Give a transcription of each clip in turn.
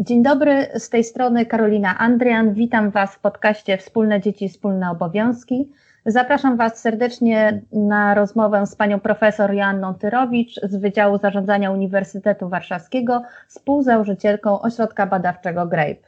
Dzień dobry, z tej strony Karolina Andrian. Witam Was w podcaście Wspólne Dzieci, Wspólne Obowiązki. Zapraszam Was serdecznie na rozmowę z panią profesor Joanną Tyrowicz z Wydziału Zarządzania Uniwersytetu Warszawskiego, współzałożycielką Ośrodka Badawczego GRAPE.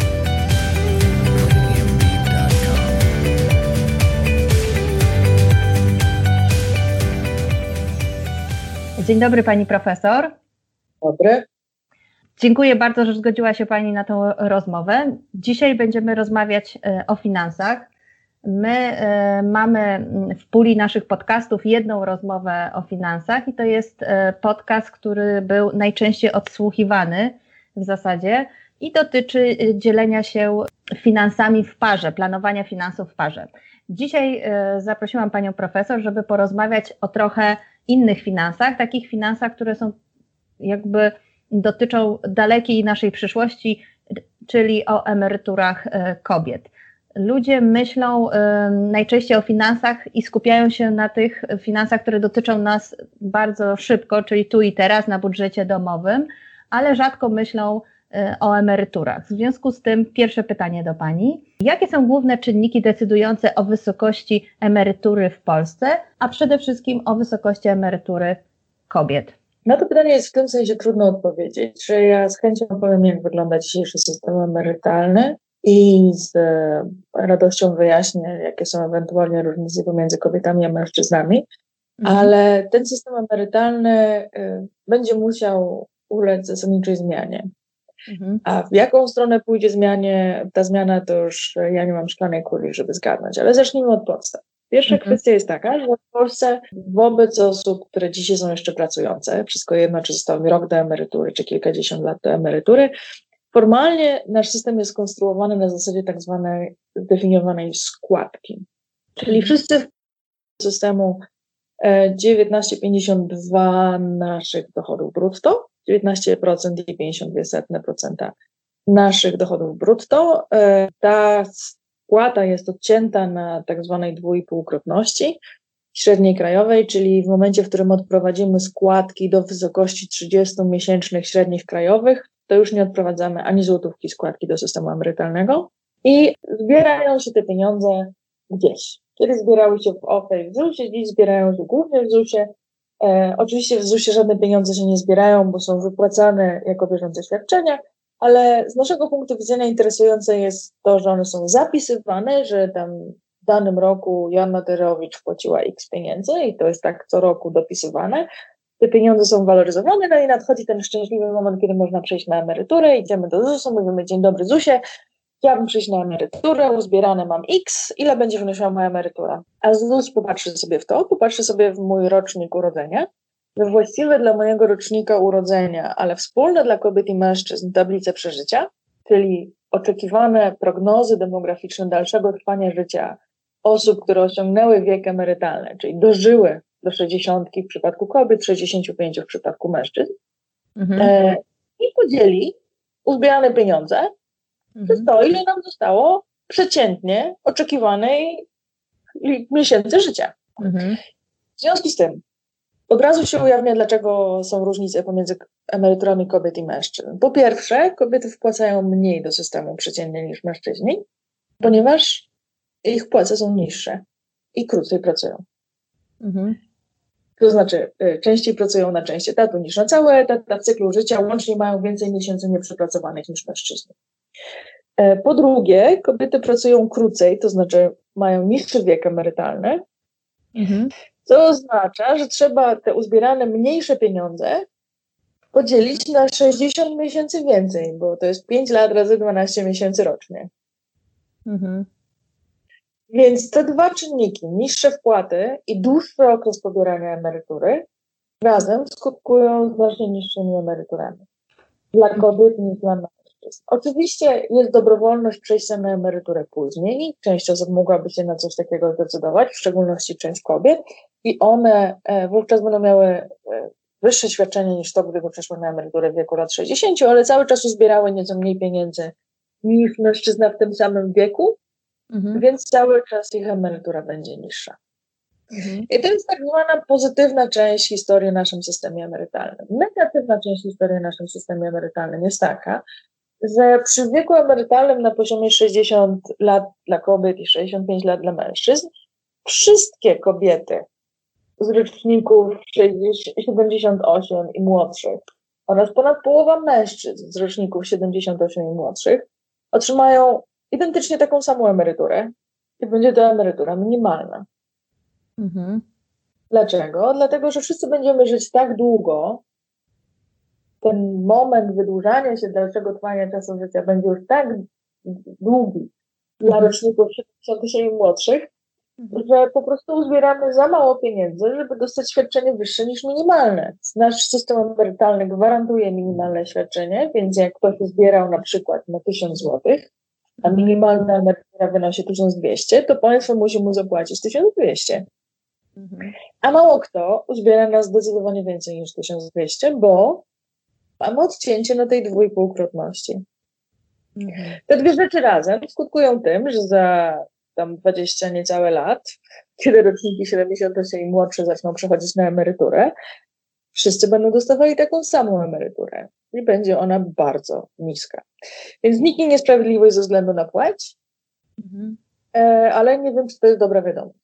Dzień dobry Pani Profesor. Dobry. Dziękuję bardzo, że zgodziła się Pani na tę rozmowę. Dzisiaj będziemy rozmawiać e, o finansach. My e, mamy w puli naszych podcastów jedną rozmowę o finansach i to jest e, podcast, który był najczęściej odsłuchiwany w zasadzie i dotyczy dzielenia się finansami w parze, planowania finansów w parze. Dzisiaj zaprosiłam Panią profesor, żeby porozmawiać o trochę innych finansach, takich finansach, które są jakby dotyczą dalekiej naszej przyszłości, czyli o emeryturach e, kobiet. Ludzie myślą e, najczęściej o finansach i skupiają się na tych finansach, które dotyczą nas bardzo szybko, czyli tu i teraz na budżecie domowym, ale rzadko myślą o emeryturach. W związku z tym pierwsze pytanie do Pani. Jakie są główne czynniki decydujące o wysokości emerytury w Polsce, a przede wszystkim o wysokości emerytury kobiet? Na to pytanie jest w tym sensie trudno odpowiedzieć, że ja z chęcią powiem, jak wygląda dzisiejszy system emerytalny i z e, radością wyjaśnię, jakie są ewentualnie różnice pomiędzy kobietami a mężczyznami, mhm. ale ten system emerytalny y, będzie musiał ulec zasadniczej zmianie. Mhm. A w jaką stronę pójdzie zmianie, ta zmiana, to już ja nie mam szklanej kuli, żeby zgadnąć, ale zacznijmy od podstaw. Pierwsza mhm. kwestia jest taka, że w Polsce wobec osób, które dzisiaj są jeszcze pracujące, wszystko jedno, czy zostało mi rok do emerytury, czy kilkadziesiąt lat do emerytury, formalnie nasz system jest skonstruowany na zasadzie tak zwanej zdefiniowanej składki. Czyli mhm. wszyscy systemu 19,52 e, naszych dochodów brutto 19% i 52% naszych dochodów brutto. E, ta spłata jest odcięta na tak zwanej dwójpółkrotności średniej krajowej, czyli w momencie, w którym odprowadzimy składki do wysokości 30 miesięcznych średnich krajowych, to już nie odprowadzamy ani złotówki składki do systemu emerytalnego i zbierają się te pieniądze gdzieś. Kiedy zbierały się w OFE i w ZUS-ie, dziś zbierają się głównie w ZUS-ie, E, oczywiście w ZUS-ie żadne pieniądze się nie zbierają, bo są wypłacane jako bieżące świadczenia, ale z naszego punktu widzenia interesujące jest to, że one są zapisywane, że tam w danym roku Joanna Terowicz płaciła x pieniędzy i to jest tak co roku dopisywane. Te pieniądze są waloryzowane, no i nadchodzi ten szczęśliwy moment, kiedy można przejść na emeryturę, idziemy do ZUS-u, mówimy dzień dobry ZUSie, chciałabym przyjść na emeryturę, uzbierane mam X, ile będzie wynosiła moja emerytura? A ZUS popatrzy sobie w to, popatrzy sobie w mój rocznik urodzenia, we właściwe dla mojego rocznika urodzenia, ale wspólne dla kobiet i mężczyzn tablice przeżycia, czyli oczekiwane prognozy demograficzne dalszego trwania życia osób, które osiągnęły wiek emerytalny, czyli dożyły do 60 w przypadku kobiet, 65 w przypadku mężczyzn, mhm. e, i podzieli uzbierane pieniądze mhm. przez to, ile nam zostało przeciętnie oczekiwanej miesięcy życia. Mhm. W związku z tym od razu się ujawnia, dlaczego są różnice pomiędzy emeryturami kobiet i mężczyzn. Po pierwsze, kobiety wpłacają mniej do systemu przeciętnie niż mężczyźni, ponieważ ich płace są niższe i krócej pracują. Mhm. To znaczy, y, częściej pracują na część etatu niż na cały etat, na cyklu życia łącznie mają więcej miesięcy nieprzepracowanych niż mężczyźni. E, po drugie, kobiety pracują krócej, to znaczy mają niższy wiek emerytalny, mhm. co oznacza, że trzeba te uzbierane mniejsze pieniądze podzielić na 60 miesięcy więcej, bo to jest 5 lat razy 12 miesięcy rocznie. Mhm. Więc te dwa czynniki, niższe wpłaty i dłuższy okres pobierania emerytury, razem skutkują znacznie niższymi emeryturami dla kobiet niż dla mężczyzn. Oczywiście jest dobrowolność przejścia na emeryturę później. Część osób mogłaby się na coś takiego zdecydować, w szczególności część kobiet, i one e, wówczas będą miały e, wyższe świadczenie niż to, gdyby przeszły na emeryturę w wieku lat 60, ale cały czas uzbierały nieco mniej pieniędzy niż mężczyzna w tym samym wieku, mhm. więc cały czas ich emerytura będzie niższa. Mhm. I to jest tak zwana pozytywna część historii w naszym systemie emerytalnym. Negatywna część historii w naszym systemie emerytalnym jest taka, że przy wieku emerytalnym na poziomie 60 lat dla kobiet i 65 lat dla mężczyzn, wszystkie kobiety z roczników 78 i młodszych oraz ponad połowa mężczyzn z roczników 78 i młodszych otrzymają identycznie taką samą emeryturę i będzie to emerytura minimalna. Mhm. Dlaczego? Dlatego, że wszyscy będziemy żyć tak długo, ten moment wydłużania się dalszego trwania czasu życia będzie już tak długi dla mhm. roczników 70 i młodszych, mhm. że po prostu uzbieramy za mało pieniędzy, żeby dostać świadczenie wyższe niż minimalne. Nasz system emerytalny gwarantuje minimalne świadczenie, więc jak ktoś zbierał na przykład na 1000 zł, a mhm. minimalna emerytura wynosi 1200, to państwo musi mu zapłacić 1200. Mhm. A mało kto uzbiera nas zdecydowanie więcej niż 1200, bo mamy odcięcie na tej dwójpółkrotności. Mhm. Te dwie rzeczy razem skutkują tym, że za tam 20 niecałe lat, kiedy roczniki 78 i młodsze zaczną przechodzić na emeryturę, wszyscy będą dostawali taką samą emeryturę i będzie ona bardzo niska. Więc nikt nie niesprawiedliwość ze względu na płeć, mhm. E, ale nie wiem, czy to jest dobra wiadomość.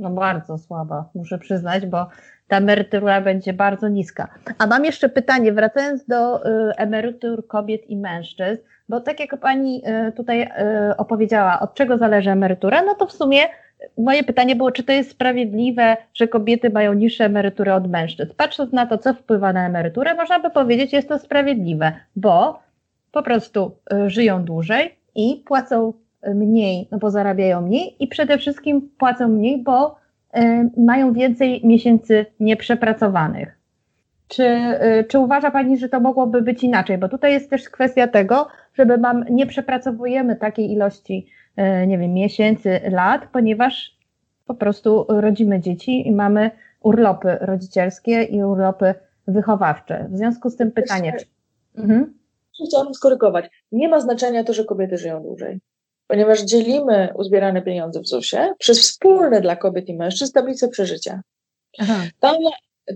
No bardzo słaba, muszę przyznać, bo ta emerytura będzie bardzo niska. A mam jeszcze pytanie, wracając do y, emerytur kobiet i mężczyzn, bo tak jak pani y, tutaj y, opowiedziała, od czego zależy emerytura, no to w sumie moje pytanie było, czy to jest sprawiedliwe, że kobiety mają niższe emerytury od mężczyzn. Patrząc na to, co wpływa na emeryturę, można by powiedzieć, jest to sprawiedliwe, bo po prostu żyją dłużej i płacą mniej, no bo zarabiają mniej i przede wszystkim płacą mniej, bo y, mają więcej miesięcy nieprzepracowanych. Czy, y, czy uważa Pani, że to mogłoby być inaczej? Bo tutaj jest też kwestia tego, żeby mam, nie przepracowujemy takiej ilości, y, nie wiem, miesięcy, lat, ponieważ po prostu rodzimy dzieci i mamy urlopy rodzicielskie i urlopy wychowawcze. W związku z tym pytanie. Czy... Mhm. Chciałabym skorygować. Nie ma znaczenia to, że kobiety żyją dłużej ponieważ dzielimy uzbierane pieniądze w ZUS-ie przez wspólne dla kobiet i mężczyzn tablice przeżycia. Tam,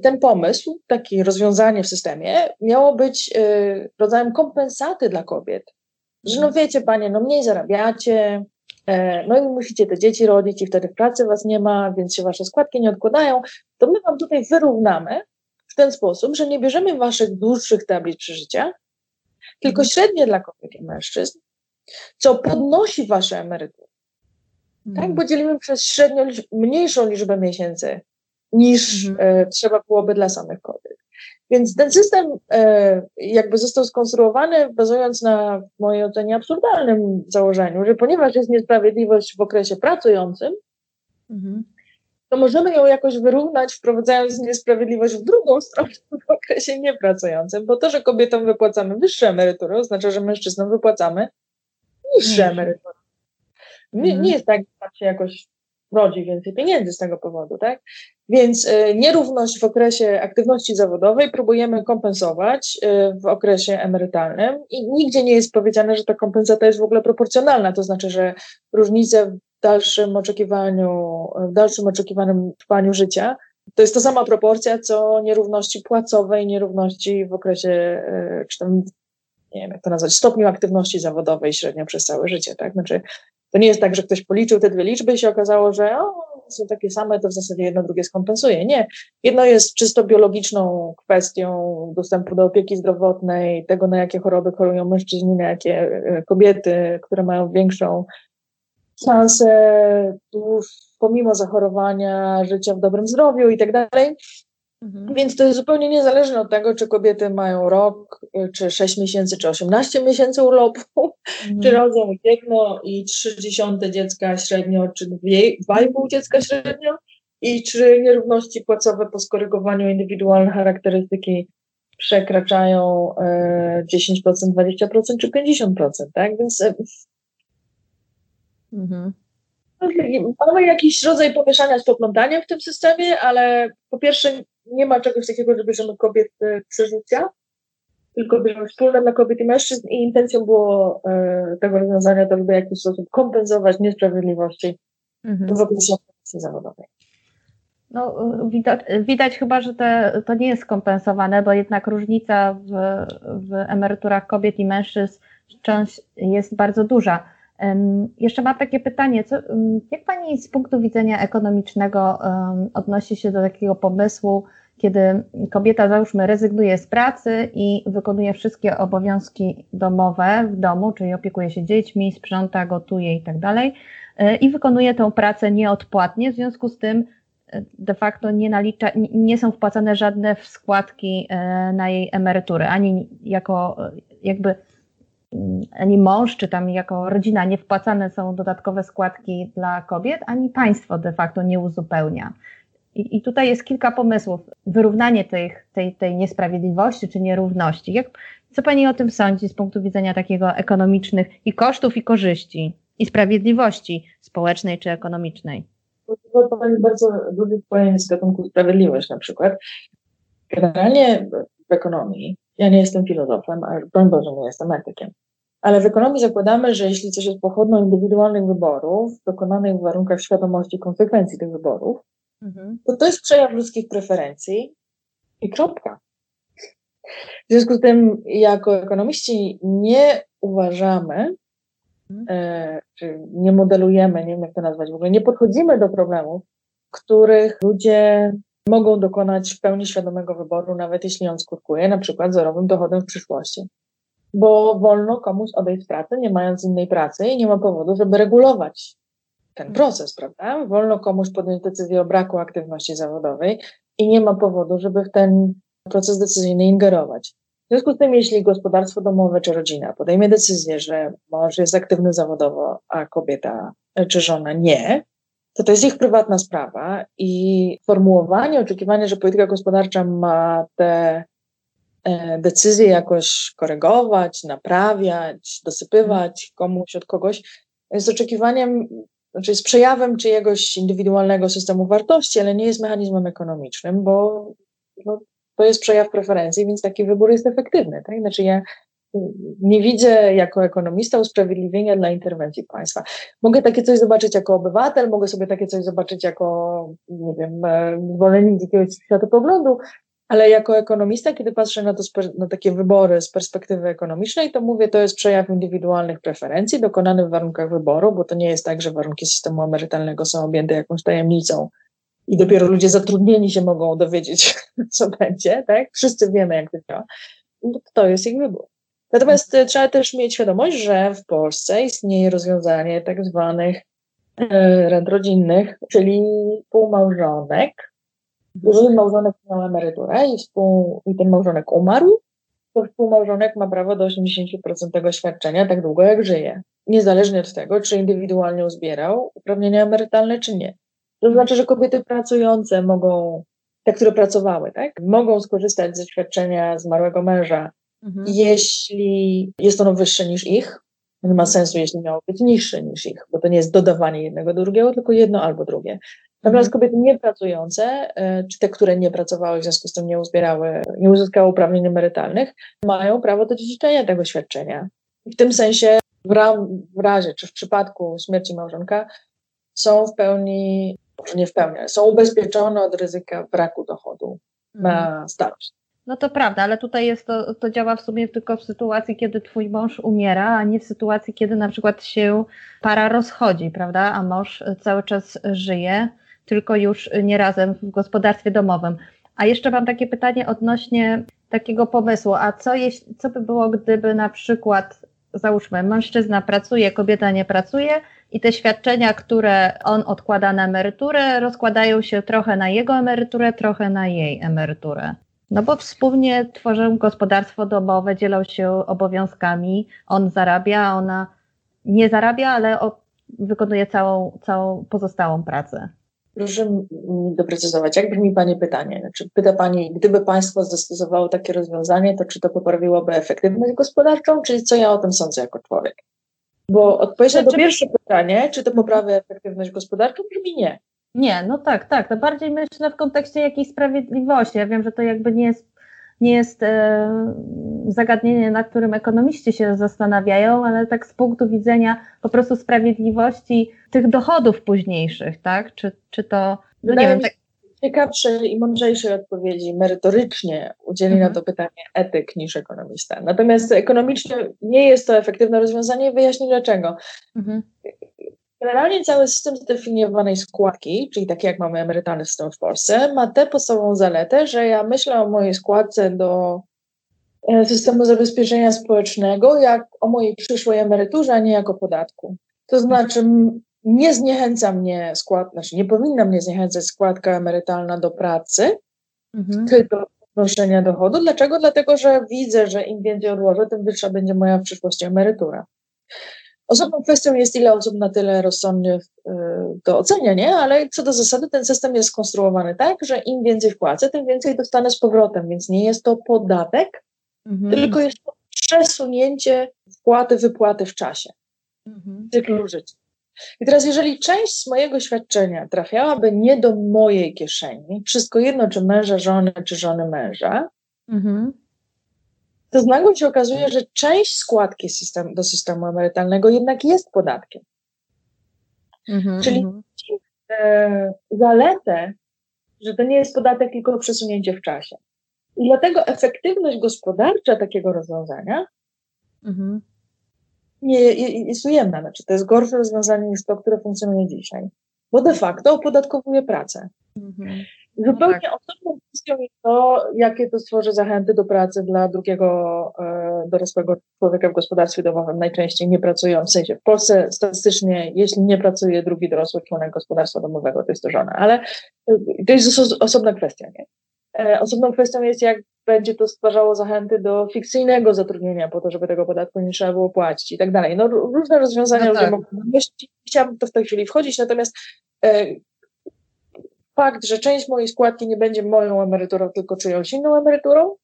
ten pomysł, takie rozwiązanie w systemie, miało być y, rodzajem kompensaty dla kobiet. Że no wiecie, panie, no mniej zarabiacie, e, no i musicie te dzieci rodzić i wtedy w pracy was nie ma, więc się wasze składki nie odkładają, to my wam tutaj wyrównamy w ten sposób, że nie bierzemy waszych dłuższych tablic przeżycia, tylko mhm. średnie dla kobiet i mężczyzn co podnosi wasze emerytury. Tak, mhm. bo dzielimy przez średnio mniejszą liczbę miesięcy niż mhm. e, trzeba byłoby dla samych kobiet. Więc ten system e, jakby został skonstruowany bazując na w mojej ocenie absurdalnym założeniu, że ponieważ jest niesprawiedliwość w okresie pracującym, mhm. to możemy ją jakoś wyrównać, wprowadzając niesprawiedliwość w drugą stronę w okresie niepracującym, bo to, że kobietom wypłacamy wyższe emerytury, oznacza, że mężczyznom wypłacamy niższe emerytury. Nie, mhm. nie jest tak, że tam się jakoś rodzi więcej pieniędzy z tego powodu, tak? Więc y, nierówność w okresie aktywności zawodowej próbujemy kompensować y, w okresie emerytalnym i nigdzie nie jest powiedziane, że ta kompensata jest w ogóle proporcjonalna, to znaczy, że różnice w dalszym oczekiwaniu, w dalszym oczekiwanym trwaniu życia to jest to sama proporcja, co nierówności płacowej, nierówności w okresie, y, czy tam nie wiem jak to nazwać, stopniu aktywności zawodowej średnio przez całe życie, tak? Znaczy, to nie jest tak, że ktoś policzył te dwie liczby i się okazało, że o, są takie same, to w zasadzie jedno drugie skompensuje. Nie. Jedno jest czysto biologiczną kwestią dostępu do opieki zdrowotnej, tego na jakie choroby chorują mężczyźni, na jakie e, kobiety, które mają większą szansę pomimo zachorowania, życia w dobrym zdrowiu i tak dalej. Mhm. Więc to jest zupełnie niezależne od tego, czy kobiety mają rok, czy 6 miesięcy, czy 18 miesięcy urlopu, mhm. czy rodzą jedno i 30 dziecka średnio, czy 2,5 dziecka średnio, i czy nierówności płacowe po skorygowaniu indywidualne charakterystyki przekraczają 10%, e, 20% czy 50%, tak? Więc e, mhm. mamy jakiś rodzaj pomieszania z poplątaniem w tym systemie, ale po pierwsze nie ma czegoś takiego, że bierzemy kobiet e, przeżycia, tylko bierzemy wspólne dla kobiet i mężczyzn i intencją było tego rozwiązania to, żeby w jakiś sposób kompensować niesprawiedliwości mhm. w okresie zawodowej. No, widać, widać chyba, że te, to nie jest skompensowane, bo jednak różnica w, w emeryturach kobiet i mężczyzn wciąż jest bardzo duża. Jeszcze mam takie pytanie, co, jak Pani z punktu widzenia ekonomicznego odnosi się do takiego pomysłu, kiedy kobieta, załóżmy, rezygnuje z pracy i wykonuje wszystkie obowiązki domowe w domu, czyli opiekuje się dziećmi, sprząta, gotuje i tak dalej, e, i wykonuje tę pracę nieodpłatnie, w związku z tym de facto nie nalicza, nie są wpłacane żadne składki e, na jej emeryturę, ani jako jakby ani mąż, czy tam jako rodzina nie wpłacane są dodatkowe składki dla kobiet, ani państwo de facto nie uzupełnia. I, i tutaj jest kilka pomysłów. Wyrównanie tej, tej, tej niesprawiedliwości czy nierówności. Jak, co Pani o tym sądzi z punktu widzenia takiego ekonomicznych i kosztów, i korzyści, i sprawiedliwości społecznej czy ekonomicznej? to Pani bardzo lubi pojęcie z gatunku sprawiedliwość na przykład. Generalnie w ekonomii, ja nie jestem filozofem, a broń Boże nie jestem etykiem, ale w ekonomii zakładamy, że jeśli coś jest pochodną indywidualnych wyborów, dokonanych w warunkach świadomości konsekwencji tych wyborów, mhm. to to jest przejaw ludzkich preferencji i kropka. W związku z tym, jako ekonomiści nie uważamy, Mhm. E, czy nie modelujemy, nie wiem jak to nazwać w ogóle, nie podchodzimy do problemów, których ludzie mogą dokonać w pełni świadomego wyboru, nawet jeśli on skutkuje na przykład zerowym dochodem w przyszłości. Bo wolno komuś odejść z pracy, nie mając innej pracy i nie ma powodu, żeby regulować ten proces, prawda? Wolno komuś podjąć decyzję o braku aktywności zawodowej i nie ma powodu, żeby w ten proces decyzyjny ingerować. W związku z tym, jeśli gospodarstwo domowe czy rodzina podejmie decyzję, że mąż jest aktywny zawodowo, a kobieta czy żona nie, to to jest ich prywatna sprawa i formułowanie, oczekiwanie, że polityka gospodarcza ma te e, decyzje jakoś korygować, naprawiać, dosypywać komuś od kogoś, jest oczekiwaniem, znaczy jest przejawem czyjegoś indywidualnego systemu wartości, ale nie jest mechanizmem ekonomicznym, bo, bo to jest przejaw preferencji, więc taki wybór jest efektywny. Tak? Znaczy ja nie widzę jako ekonomista usprawiedliwienia dla interwencji państwa. Mogę takie coś zobaczyć jako obywatel, mogę sobie takie coś zobaczyć jako, nie wiem, e, zwolennik jakiegoś światopoglądu, ale jako ekonomista, kiedy patrzę na, to, na takie wybory z perspektywy ekonomicznej, to mówię, to jest przejaw indywidualnych preferencji dokonany w warunkach wyboru, bo to nie jest tak, że warunki systemu emerytalnego są objęte jakąś tajemnicą i dopiero ludzie zatrudnieni się mogą dowiedzieć, co będzie, tak? Wszyscy wiemy, jak to działa. No to jest ich wybór. Natomiast e, trzeba też mieć świadomość, że w Polsce istnieje rozwiązanie tak zwanych e, rent rodzinnych, czyli półmałżonek. Jeżeli małżonek miał emeryturę i, współ, i ten małżonek umarł, to współmałżonek ma prawo do 80% tego świadczenia tak długo, jak żyje. Niezależnie od tego, czy indywidualnie uzbierał uprawnienia emerytalne, czy nie. To znaczy, że kobiety pracujące mogą, te, które pracowały, tak, mogą skorzystać ze świadczenia zmarłego męża, mhm. jeśli jest ono wyższe niż ich. Nie ma sensu, jeśli miało być niższe niż ich, bo to nie jest dodawanie jednego do drugiego, tylko jedno albo drugie. Natomiast mhm. kobiety niepracujące, e, czy te, które nie pracowały, w związku z tym nie uzbierały, nie uzyskały uprawnień emerytalnych, mają prawo do dziedziczenia tego świadczenia. W tym sensie, w, ra w razie, czy w przypadku śmierci małżonka, są w pełni może nie w pełni, ale są ubezpieczone od ryzyka braku dochodu na mhm. starość. No to prawda, ale tutaj jest to, to działa w sumie tylko w sytuacji, kiedy twój mąż umiera, a nie w sytuacji, kiedy na przykład się para rozchodzi, prawda, a mąż cały czas żyje, tylko już nie razem w gospodarstwie domowym. A jeszcze mam takie pytanie odnośnie takiego pomysłu, a co, jeśli, co by było, gdyby na przykład załóżmy, mężczyzna pracuje, kobieta nie pracuje i te świadczenia, które on odkłada na emeryturę, rozkładają się trochę na jego emeryturę, trochę na jej emeryturę. No bo wspólnie tworzą gospodarstwo domowe, dzielą się obowiązkami. On zarabia, ona nie zarabia, ale wykonuje całą, całą pozostałą pracę. Proszę mi doprecyzować, jak brzmi Pani pytanie? Znaczy, pyta Pani, gdyby państwo zastosowało takie rozwiązanie, to czy to poprawiłoby efektywność gospodarczą, czy co ja o tym sądzę jako człowiek? Bo odpowiedź na to pierwsze pytanie, czy to poprawi efektywność gospodarczą, brzmi nie. Nie, no tak, tak. To bardziej myślę w kontekście jakiejś sprawiedliwości. Ja wiem, że to jakby nie jest, nie jest e, zagadnienie, na którym ekonomiści się zastanawiają, ale tak z punktu widzenia po prostu sprawiedliwości tych dochodów późniejszych, tak? Czy, czy to, no nie wiem, tak... Ciekawszej i mądrzejszej odpowiedzi merytorycznie udzieli mhm. na to pytanie etyk niż ekonomista. Natomiast ekonomicznie nie jest to efektywne rozwiązanie wyjaśnię dlaczego. Mhm. Generalnie cały system zdefiniowanej składki, czyli taki jak mamy emerytalny system w Polsce, ma tę podstawową zaletę, że ja myślę o mojej składce do e, systemu zabezpieczenia społecznego jak o mojej przyszłej emeryturze, a nie jako podatku. To znaczy nie zniechęca mnie skład, znaczy nie powinna mnie zniechęcać składka emerytalna do pracy, mhm. tylko do podnoszenia dochodu. Dlaczego? Dlatego, że widzę, że im więcej odłożę, tym wyższa będzie moja w przyszłości emerytura. Osobną kwestią jest, ile osób na tyle rozsądnie y, to ocenia, nie? Ale co do zasady, ten system jest skonstruowany tak, że im więcej wpłacę, tym więcej dostanę z powrotem, więc nie jest to podatek, mhm. tylko jest to przesunięcie wpłaty, wypłaty w czasie, mhm. cyklu życia. I teraz, jeżeli część z mojego świadczenia trafiałaby nie do mojej kieszeni, wszystko jedno, czy męża żony, czy żony męża, mhm to nagle się okazuje, że część składki system, do systemu emerytalnego jednak jest podatkiem. Mm-hmm, Czyli mm-hmm. E, zaletę, że to nie jest podatek, tylko przesunięcie w czasie. I dlatego efektywność gospodarcza takiego rozwiązania mm-hmm. nie, jest ujemna. Znaczy, to jest gorsze rozwiązanie niż to, które funkcjonuje dzisiaj. Bo de facto opodatkowuje pracę. Mhm. Zupełnie tak. osobną kwestią jest to, jakie to stworzy zachęty do pracy dla drugiego e, dorosłego człowieka w gospodarstwie domowym, najczęściej nie pracują. W sensie w Polsce statystycznie, jeśli nie pracuje drugi dorosły członek gospodarstwa domowego, to jest to żona, ale e, to jest oso osobna kwestia. Nie? E, osobną kwestią jest, jak będzie to stwarzało zachęty do fikcyjnego zatrudnienia, po to, żeby tego podatku nie trzeba było płacić i tak dalej. No, różne rozwiązania no tak. mogą Chciałabym to w tej chwili wchodzić, natomiast e, fakt, że część mojej składki nie będzie moją emeryturą, tylko czyjąś inną emeryturą,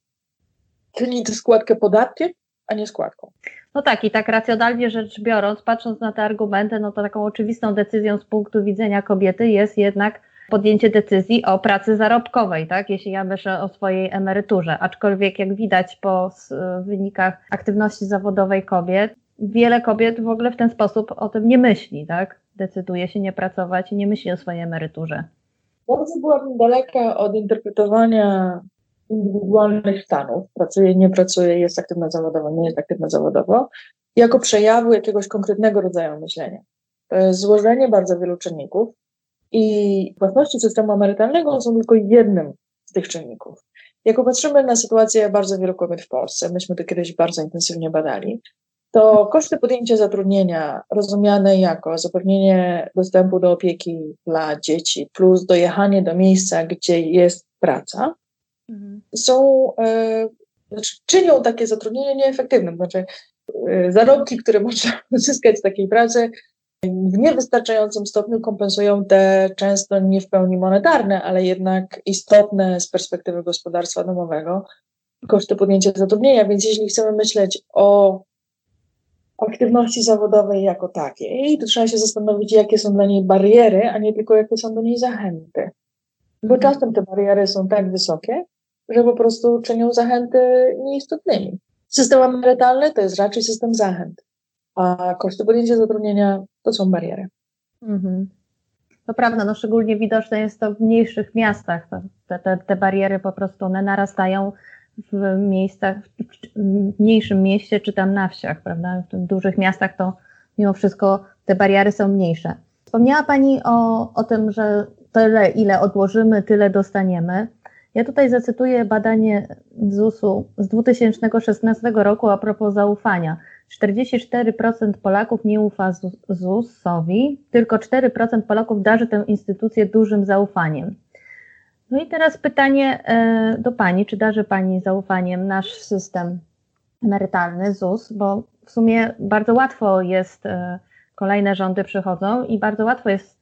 czyni tę składkę podatkiem, a nie składką. No tak, i tak racjonalnie rzecz biorąc, patrząc na te argumenty, no to taką oczywistą decyzją z punktu widzenia kobiety jest jednak podjęcie decyzji o pracy zarobkowej, tak? Jeśli ja myślę o swojej emeryturze. Aczkolwiek, jak widać po wynikach aktywności zawodowej kobiet, wiele kobiet w ogóle w ten sposób o tym nie myśli, tak? Decyduje się nie pracować i nie myśli o swojej emeryturze. Bardzo byłabym daleka od interpretowania indywidualnych stanów. Pracuje, nie pracuje, jest aktywna zawodowo, nie jest aktywna zawodowo, jako przejawu jakiegoś konkretnego rodzaju myślenia. To jest złożenie bardzo wielu czynników i płatności systemu emerytalnego są tylko jednym z tych czynników. Jak popatrzymy na sytuację bardzo wielu kobiet w Polsce, myśmy to kiedyś bardzo intensywnie badali, to koszty podjęcia zatrudnienia rozumiane jako zapewnienie dostępu do opieki dla dzieci plus dojechanie do miejsca, gdzie jest praca, mhm. są, e, znaczy czynią takie zatrudnienie nieefektywnym. Znaczy, e, zarobki, które można uzyskać z takiej pracy, w niewystarczającym stopniu kompensują te często nie w pełni monetarne, ale jednak istotne z perspektywy gospodarstwa domowego koszty podjęcia zatrudnienia. Więc jeśli chcemy myśleć o aktywności zawodowej jako takiej, to trzeba się zastanowić, jakie są dla niej bariery, a nie tylko jakie są do niej zachęty. Bo mhm. czasem te bariery są tak wysokie, że po prostu czynią zachęty nieistotnymi. System emerytalny to jest raczej system zachęt, a koszty podjęcia zatrudnienia to są bariery. Mhm. To prawda, no szczególnie widoczne jest to w mniejszych miastach. Te, te, te bariery po prostu one narastają w miejscach, w mniejszym mieście czy tam na wsiach, prawda? W dużych miastach to mimo wszystko te bariery są mniejsze. Wspomniała Pani o, o tym, że tyle, ile odłożymy, tyle dostaniemy. Ja tutaj zacytuję badanie ZUS-u z 2016 roku a propos zaufania. 44% Polaków nie ufa ZUS-owi, tylko 4% Polaków darzy tę instytucję dużym zaufaniem. No i teraz pytanie e, do Pani, czy darzy Pani zaufaniem nasz system emerytalny ZUS, bo w sumie bardzo łatwo jest, e, kolejne rządy przychodzą i bardzo łatwo jest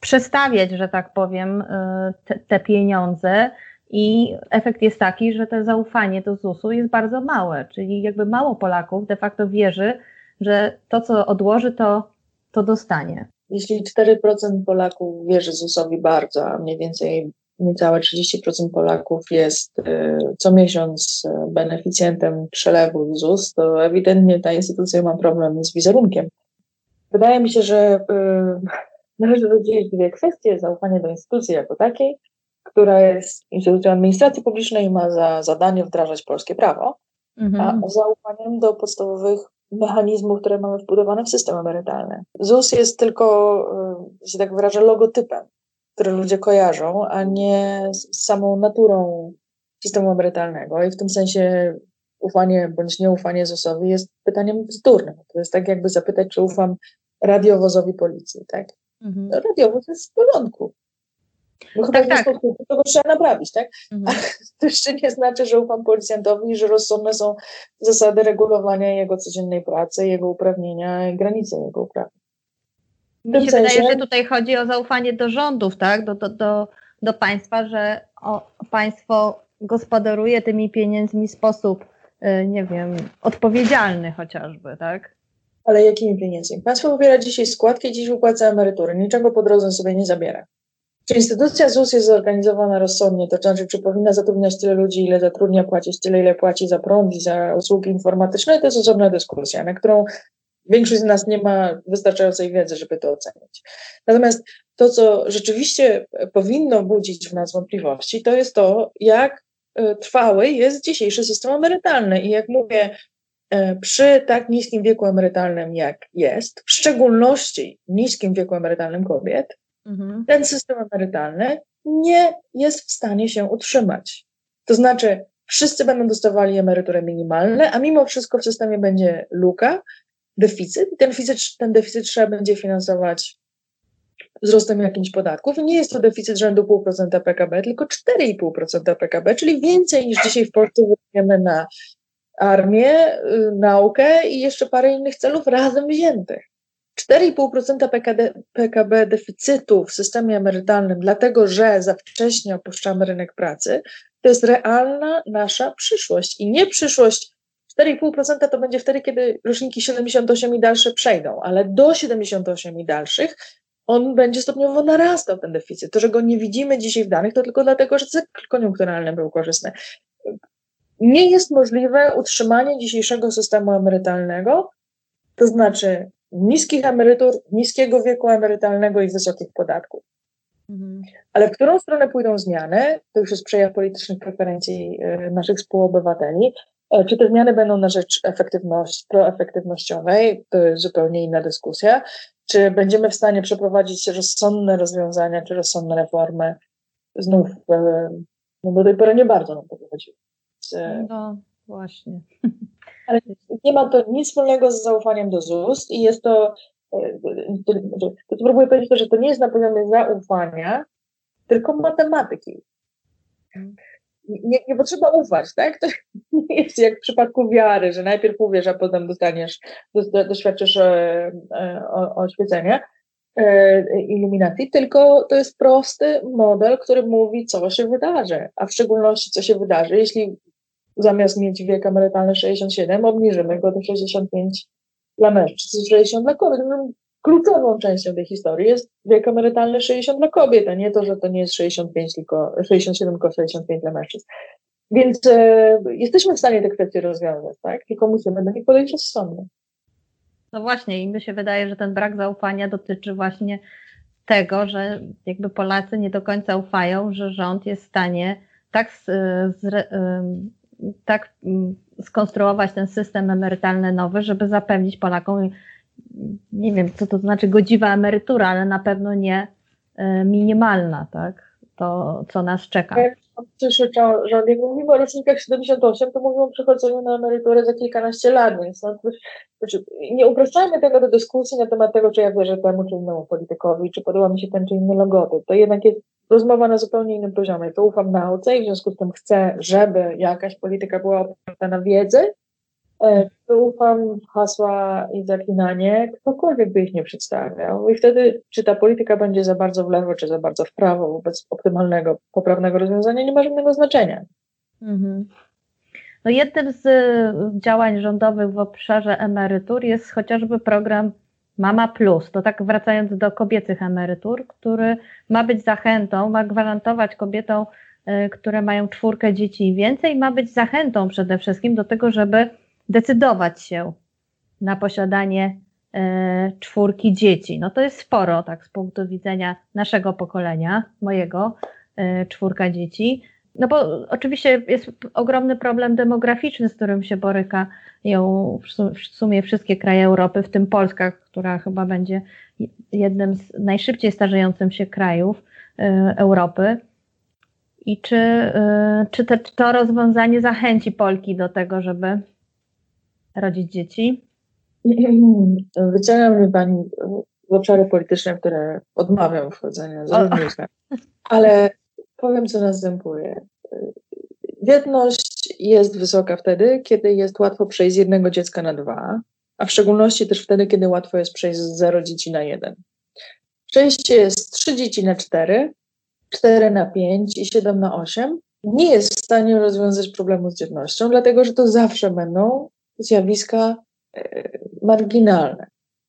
przestawiać, że tak powiem, e, te, te pieniądze. I efekt jest taki, że to zaufanie do ZUS-u jest bardzo małe, czyli jakby mało Polaków de facto wierzy, że to, co odłoży, to, to dostanie. Jeśli 4% Polaków wierzy ZUS-owi bardzo, a mniej więcej niecałe 30% Polaków jest y, co miesiąc y, beneficjentem przelewu ZUS, to ewidentnie ta instytucja ma problem z wizerunkiem. Wydaje mi się, że y, należy rozdzielić dwie kwestie: zaufanie do instytucji jako takiej która jest instytucją administracji publicznej i ma za zadanie wdrażać polskie prawo, mhm. a zaufaniem do podstawowych mechanizmów, które mamy wbudowane w system emerytalny. ZUS jest tylko, że tak wyrażę, logotypem, który ludzie kojarzą, a nie z samą naturą systemu emerytalnego i w tym sensie ufanie bądź nieufanie ZUS-owi jest pytaniem bzdurnym. To jest tak jakby zapytać, czy ufam radiowozowi policji, tak? Mhm. No, radiowoz jest w porządku. No chyba tak, tak. to trzeba naprawić, tak? Mhm. to jeszcze nie znaczy, że ufam policjantowi i że rozsądne są zasady regulowania jego codziennej pracy, jego uprawnienia i granice jego uprawnień. Mi się sensie... wydaje, że tutaj chodzi o zaufanie do rządów, tak? Do, do, do, do państwa, że o, państwo gospodaruje tymi pieniędzmi w sposób, y, nie wiem, odpowiedzialny chociażby, tak? Ale jakimi pieniędzmi? Państwo pobiera dzisiaj składki, dziś wypłaca emerytury, niczego po drodze sobie nie zabiera. Czy instytucja ZUS jest zorganizowana rozsądnie, to znaczy, czy powinna zatrudniać tyle ludzi, ile zatrudnia, płacić tyle, ile płaci za prąd i za usługi informatyczne, to jest osobna dyskusja, na którą większość z nas nie ma wystarczającej wiedzy, żeby to ocenić. Natomiast to, co rzeczywiście powinno budzić w nas wątpliwości, to jest to, jak e, trwały jest dzisiejszy system emerytalny. I jak mówię, e, przy tak niskim wieku emerytalnym, jak jest, w szczególności niskim wieku emerytalnym kobiet, mhm. ten system emerytalny nie jest w stanie się utrzymać. To znaczy, wszyscy będą dostawali emeryturę minimalne, a mimo wszystko w systemie będzie luka, deficyt i ten deficyt, ten deficyt trzeba będzie finansować wzrostem jakimś podatków. I nie jest to deficyt rzędu 0,5% PKB, tylko 4,5% PKB, czyli więcej niż dzisiaj w Polsce wydajemy na armię, y, naukę i jeszcze parę innych celów razem wziętych. 4,5% PKD, PKB deficytu w systemie emerytalnym, dlatego że za wcześnie opuszczamy rynek pracy, to jest realna nasza przyszłość i nie przyszłość 4,5% to będzie wtedy, kiedy roczniki 78 i dalsze przejdą, ale do 78 i dalszych on będzie stopniowo narastał, ten deficyt. To, że go nie widzimy dzisiaj w danych, to tylko dlatego, że cykl koniunkturalny był korzystny. Nie jest możliwe utrzymanie dzisiejszego systemu emerytalnego, to znaczy niskich emerytur, niskiego wieku emerytalnego i wysokich podatków. Mhm. Ale w którą stronę pójdą zmiany, to już jest przejaw politycznych preferencji e, naszych współobywateli. E, czy te zmiany będą na rzecz efektywności, proefektywnościowej, to jest zupełnie inna dyskusja. Czy będziemy w stanie przeprowadzić rozsądne rozwiązania, czy rozsądne reformy? Znów, e, no do tej pory nie bardzo nam to wychodziło. No właśnie. ale nie ma to nic wspólnego z zaufaniem do ZUS i jest to, e, to, to próbuję powiedzieć to, że to nie jest na poziomie zaufania, tylko matematyki. Nie, nie potrzeba ufać, tak? To nie jest jak w przypadku wiary, że najpierw uwierz, a potem dostaniesz, doświadczysz e, e, oświecenia, iluminacji, tylko to jest prosty model, który mówi, co się wydarzy, a w szczególności, co się wydarzy, jeśli zamiast mieć wiek emerytalny 67, obniżymy go do 65 dla mężczyzn, 60 dla kobiet. No, kluczową częścią tej historii jest wiek emerytalny 60 dla kobiet, a nie to, że to nie jest 65, tylko 67, tylko 65 dla mężczyzn. Więc e, jesteśmy w stanie te kwestie rozwiązać, tak? Tylko musimy do nich podejść rozsądnie. No właśnie, i mi się wydaje, że ten brak zaufania dotyczy właśnie tego, że jakby Polacy nie do końca ufają, że rząd jest w stanie tak z, z, tak mm, skonstruować ten system emerytalny nowy, żeby zapewnić Polakom, nie wiem, co to znaczy godziwa emerytura, ale na pewno nie e, minimalna, tak? to, co nas czeka. Jak że jak mówimy o rocznikach 78, to mówimy o przechodzeniu na emeryturę za kilkanaście lat, więc no, znaczy, nie upraszczajmy tego do dyskusji na temat tego, czy ja wierzę temu czy innemu politykowi, czy podoba mi się ten czy inny logotyp. To jednak jest rozmowa na zupełnie innym poziomie. To ufam nauce i w związku z tym chcę, żeby jakaś polityka była oparta na wiedzy, E, ufam w hasła i zaklinanie, ktokolwiek by ich nie przedstawiał. I wtedy, czy ta polityka będzie za bardzo w lewo, czy za bardzo w prawo, wobec optymalnego, poprawnego rozwiązania, nie ma żadnego znaczenia. Mhm. No jednym z y, działań rządowych w obszarze emerytur jest chociażby program Mama Plus. To tak wracając do kobiecych emerytur, który ma być zachętą, ma gwarantować kobietom, y, które mają czwórkę dzieci i więcej, ma być zachętą przede wszystkim do tego, żeby decydować się na posiadanie e, czwórki dzieci. No to jest sporo, tak z punktu widzenia naszego pokolenia, mojego, e, czwórka dzieci. No bo oczywiście jest ogromny problem demograficzny, z którym się borykają w sumie wszystkie kraje Europy, w tym Polska, która chyba będzie jednym z najszybciej starzejących się krajów e, Europy. I czy, czy te, to rozwiązanie zachęci Polki do tego, żeby rodzić dzieci? Wyciąga mnie Pani w obszary polityczne, które odmawiam wchodzenia ale powiem, co następuje. Dzietność jest wysoka wtedy, kiedy jest łatwo przejść z jednego dziecka na dwa, a w szczególności też wtedy, kiedy łatwo jest przejść z zero dzieci na jeden. Przejście jest trzy dzieci na cztery, cztery na pięć i siedem na osiem nie jest w stanie rozwiązać problemu z dzietnością, dlatego że to zawsze będą zjawiska e, marginalne.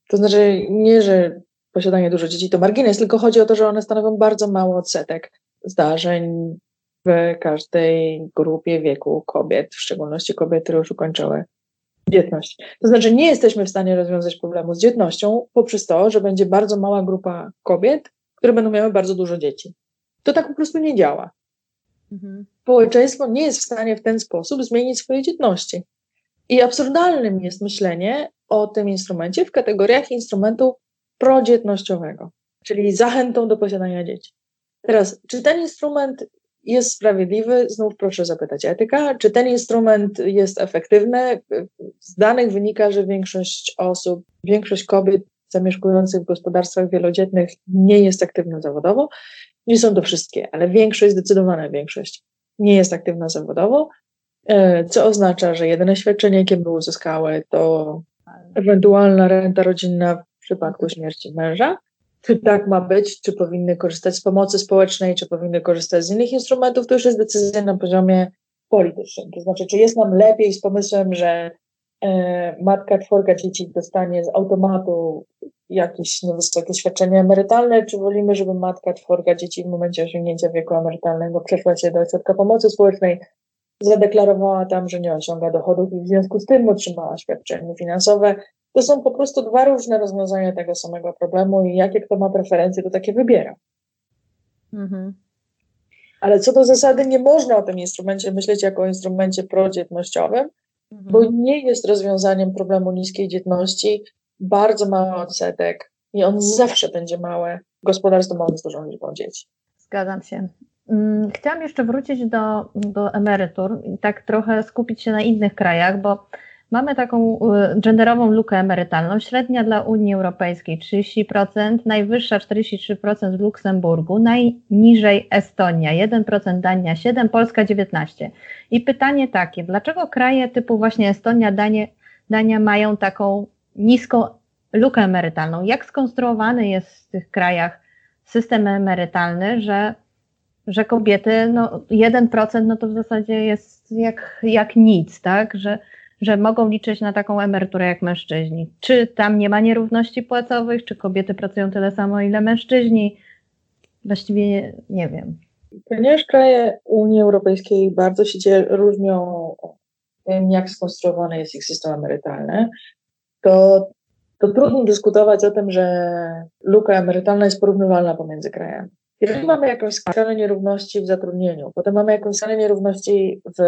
To znaczy nie, że posiadanie dużo dzieci to margines, tylko chodzi o to, że one stanowią bardzo mały odsetek zdarzeń w każdej grupie wieku kobiet, w szczególności kobiet, które już ukończyły dzietność. To znaczy nie jesteśmy w stanie rozwiązać problemu z dzietnością poprzez to, że będzie bardzo mała grupa kobiet, które będą miały bardzo dużo dzieci. To tak po prostu nie działa. Mhm. Społeczeństwo nie jest w stanie w ten sposób zmienić swojej dzietności. I absurdalnym jest myślenie o tym instrumencie w kategoriach instrumentu prodzietnościowego, czyli zachętą do posiadania dzieci. Teraz, czy ten instrument jest sprawiedliwy? Znów proszę zapytać etyka. Czy ten instrument jest efektywny? Z danych wynika, że większość osób, większość kobiet zamieszkujących w gospodarstwach wielodzietnych nie jest aktywna zawodowo. Nie są to wszystkie, ale większość, zdecydowana większość nie jest aktywna zawodowo. E, co oznacza, że jedyne świadczenie, jakie by uzyskały, to ewentualna renta rodzinna w przypadku śmierci męża. Czy tak ma być, czy powinny korzystać z pomocy społecznej, czy powinny korzystać z innych instrumentów, to już jest decyzja na poziomie politycznym. To znaczy, czy jest nam lepiej z pomysłem, że e, matka czworga dzieci dostanie z automatu jakieś niewysokie świadczenie emerytalne, czy wolimy, żeby matka czworga dzieci w momencie osiągnięcia wieku emerytalnego przeszła się do ośrodka pomocy społecznej, zadeklarowała tam, że nie osiąga dochodów i w związku z tym otrzymała świadczenie finansowe. To są po prostu dwa różne rozwiązania tego samego problemu i jakie kto ma preferencje, to takie wybiera. Mhm. Ale co do zasady, nie można o tym instrumencie myśleć jako o instrumencie prodzietnościowym, mhm. bo nie jest rozwiązaniem problemu niskiej dzietności. Bardzo mały odsetek i on zawsze będzie małe. Gospodarstwo małe z dużą liczbą dzieci. Zgadzam się. Mm, chciałam jeszcze wrócić do, do emerytur i tak trochę skupić się na innych krajach, bo mamy taką y, genderową lukę emerytalną. Średnia dla Unii Europejskiej 30%, najwyższa 43% w Luksemburgu, najniżej Estonia 1%, Dania 7%, Polska 19%. I pytanie takie, dlaczego kraje typu właśnie Estonia, Dania, Dania mają taką niską lukę emerytalną? Jak skonstruowany jest w tych krajach system emerytalny, że że kobiety, no 1% no to w zasadzie jest jak, jak nic, tak, że, że mogą liczyć na taką emeryturę jak mężczyźni. Czy tam nie ma nierówności płacowych, czy kobiety pracują tyle samo, ile mężczyźni? Właściwie nie, nie wiem. Ponieważ kraje Unii Europejskiej bardzo się różnią tym, jak skonstruowany jest ich system emerytalny, to, to trudno dyskutować o tym, że luka emerytalna jest porównywalna pomiędzy krajami. Jeżeli mamy jakąś skalę nierówności w zatrudnieniu, potem mamy jakąś skalę nierówności w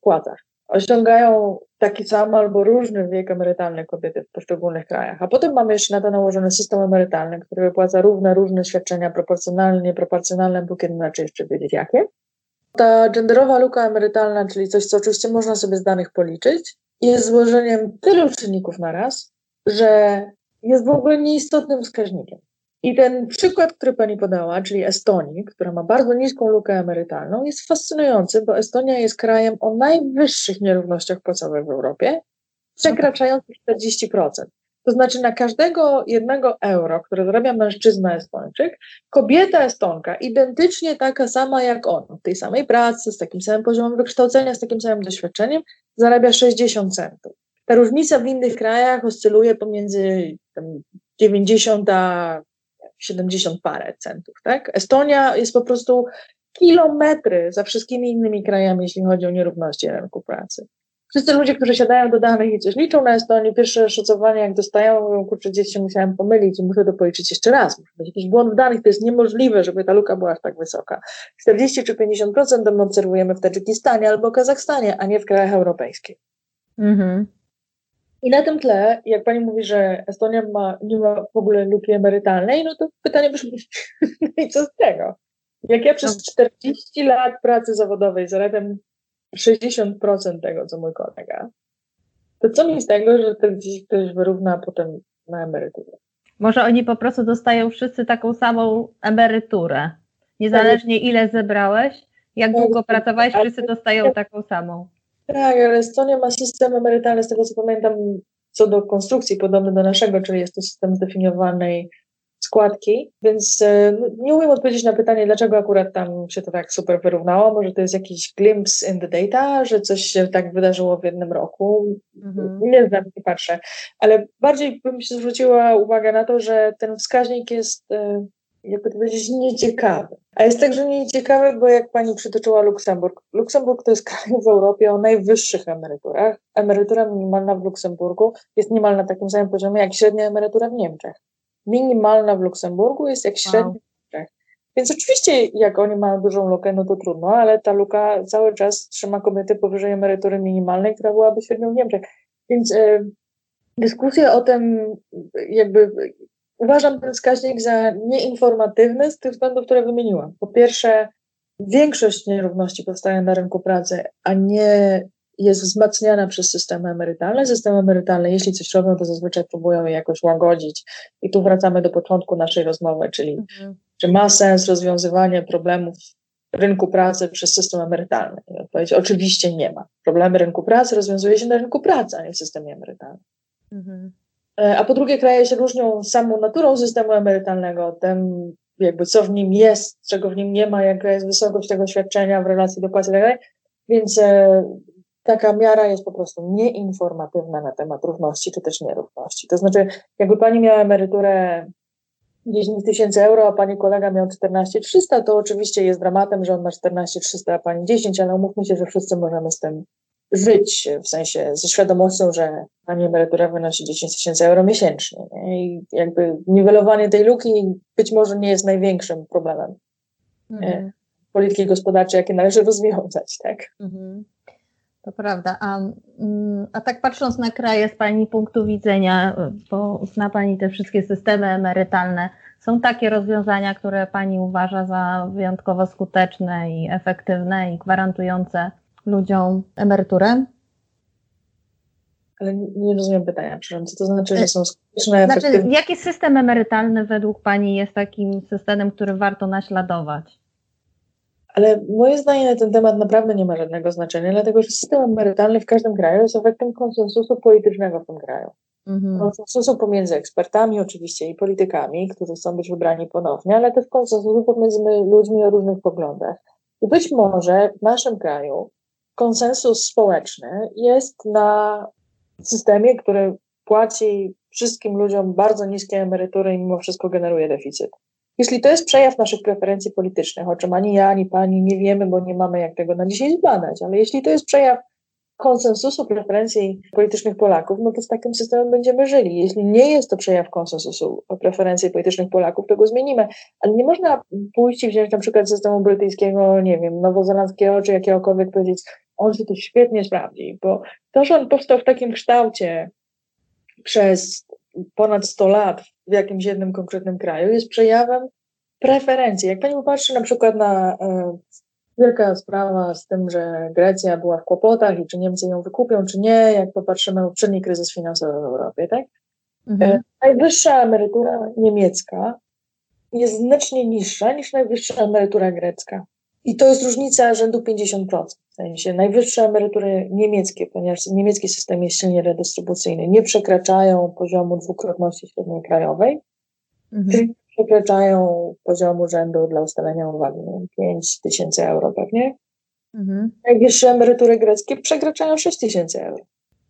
płacach, osiągają taki sam albo różny wiek emerytalny kobiety w poszczególnych krajach. A potem mamy jeszcze na to nałożony system emerytalny, który wypłaca równe, różne świadczenia proporcjonalne, nieproporcjonalne, Bóg jeden raczej jeszcze wiedzieć jakie. Ta genderowa luka emerytalna, czyli coś, co oczywiście można sobie z danych policzyć, jest złożeniem tylu czynników na raz, że jest w ogóle nieistotnym wskaźnikiem. I ten przykład, który pani podała, czyli Estonii, która ma bardzo niską lukę emerytalną, jest fascynujący, bo Estonia jest krajem o najwyższych nierównościach płacowych w Europie, przekraczających 40%. To znaczy na każdego jednego euro, które zarabia mężczyzna Estończyk, kobieta Estonka, identycznie taka sama jak on, w tej samej pracy, z takim samym poziomem wykształcenia, z takim samym doświadczeniem, zarabia 60 centów. Ta różnica w innych krajach oscyluje pomiędzy 90 a 70 parę centów. Tak? Estonia jest po prostu kilometry za wszystkimi innymi krajami, jeśli chodzi o nierówności rynku pracy. Wszyscy ludzie, którzy siadają do danych i coś liczą na Estonii, pierwsze szacowanie, jak dostają, mówią, kurczę, gdzieś się musiałem pomylić i muszę to policzyć jeszcze raz. Muszę być jakiś błąd w danych, to jest niemożliwe, żeby ta luka była aż tak wysoka. 40 czy 50% to my obserwujemy w Tadżykistanie albo Kazachstanie, a nie w krajach europejskich. Mhm. I na tym tle, jak pani mówi, że Estonia ma, nie ma w ogóle luki emerytalnej, no to pytanie brzmi, no i co z tego? Jak ja przez 40 no. lat pracy zawodowej zarabiam 60% tego, co mój kolega, to co mi z tego, że to gdzieś ktoś wyrówna potem na emeryturę? Może oni po prostu dostają wszyscy taką samą emeryturę. Niezależnie ile zebrałeś, jak długo pracowałeś, wszyscy dostają taką samą. Tak, ale Estonia ma system emerytalny, z tego co pamiętam, co do konstrukcji podobny do naszego, czyli jest to system zdefiniowanej składki, więc e, no, nie umiem odpowiedzieć na pytanie, dlaczego akurat tam się to tak super wyrównało. Może to jest jakiś glimpse in the data, że coś się tak wydarzyło w jednym roku. Mhm. Nie znam, nie patrzę. Ale bardziej bym się zwróciła uwagę na to, że ten wskaźnik jest e, jakby to powiedzieć, nieciekawy. A jest także nieciekawy, bo jak pani przytoczyła Luksemburg. Luksemburg to jest kraj w Europie o najwyższych emeryturach. Emerytura minimalna w Luksemburgu jest niemal na takim samym poziomie jak średnia emerytura w Niemczech. Minimalna w Luksemburgu jest jak średnia wow. w Niemczech. Więc oczywiście, jak oni mają dużą lukę, no to trudno, ale ta luka cały czas trzyma kobiety powyżej emerytury minimalnej, która byłaby średnią w Niemczech. Więc y, dyskusja o tym, jakby Uważam ten wskaźnik za nieinformatywny z tych względów, które wymieniłam. Po pierwsze, większość nierówności powstaje na rynku pracy, a nie jest wzmacniana przez systemy emerytalne. Systemy emerytalne, jeśli coś robią, to zazwyczaj próbują je jakoś łagodzić. I tu wracamy do początku naszej rozmowy, czyli mhm. czy ma sens rozwiązywanie problemów rynku pracy przez system emerytalny? I odpowiedź oczywiście nie ma. Problemy rynku pracy rozwiązuje się na rynku pracy, a nie w systemie emerytalnym. Mhm. E, a po drugie, kraje się różnią samą naturą systemu emerytalnego, tym jakby co w nim jest, czego w nim nie ma, jaka jest wysokość tego świadczenia w relacji do płacy itd. Więc e, taka miara jest po prostu nieinformatywna na temat równości czy też nierówności. To znaczy, jakby pani miała emeryturę 10 tysięcy euro, a pani kolega miał 14 300, to oczywiście jest dramatem, że on ma 14 300, a pani 10, ale umówmy się, że wszyscy możemy z tym żyć, w sensie ze świadomością, że pani emerytura wynosi 10 tysięcy euro miesięcznie. Nie? I jakby niwelowanie tej luki być może nie jest największym problemem mhm. polityki gospodarczej, jakie należy rozwiązać, tak? Mhm. To prawda. A, mm, a tak patrząc na kraje z Pani punktu widzenia, bo zna Pani te wszystkie systemy emerytalne, są takie rozwiązania, które Pani uważa za wyjątkowo skuteczne i efektywne i gwarantujące ludziom emeryturę? Ale nie rozumiem pytania, przepraszam, co to znaczy, że są skuteczne, znaczy, efektywne? Jaki system emerytalny według Pani jest takim systemem, który warto naśladować? Ale moje zdanie na ten temat naprawdę nie ma żadnego znaczenia, dlatego że system emerytalny w każdym kraju jest efektem konsensusu politycznego w tym kraju. Mhm. Konsensusu pomiędzy ekspertami oczywiście i politykami, którzy chcą być wybrani ponownie, ale też konsensusu pomiędzy ludźmi o różnych poglądach. I być może w naszym kraju konsensus społeczny jest na systemie, który płaci wszystkim ludziom bardzo niskie emerytury i mimo wszystko generuje deficyt. Jeśli to jest przejaw naszych preferencji politycznych, o czym ani ja, ani pani nie wiemy, bo nie mamy jak tego na dzisiaj zbadać, ale jeśli to jest przejaw konsensusu preferencji politycznych Polaków, no to z takim systemem będziemy żyli. Jeśli nie jest to przejaw konsensusu preferencji politycznych Polaków, to go zmienimy. Ale nie można pójść i wziąć na przykład systemu brytyjskiego, nie wiem, nowozelandzkiego czy jakiegokolwiek powiedzieć, on się to świetnie sprawdzi, bo to, że on powstał w takim kształcie przez ponad 100 lat w jakimś jednym konkretnym kraju, jest przejawem preferencji. Jak pani popatrzy na przykład na e, wielka sprawa z tym, że Grecja była w kłopotach i czy Niemcy ją wykupią, czy nie, jak popatrzymy na poprzedni kryzys finansowy w Europie, tak? Mhm. E, najwyższa emerytura niemiecka jest znacznie niższa niż najwyższa emerytura grecka. I to jest różnica rzędu 50%. Sensie najwyższe emerytury niemieckie, ponieważ niemiecki system jest silnie redystrybucyjny, nie przekraczają poziomu dwukrotności średniej krajowej, mhm. przekraczają poziomu rzędu dla ustalenia uwagi 5 tysięcy euro pewnie. Mhm. Najwyższe emerytury greckie przekraczają 6 tysięcy euro.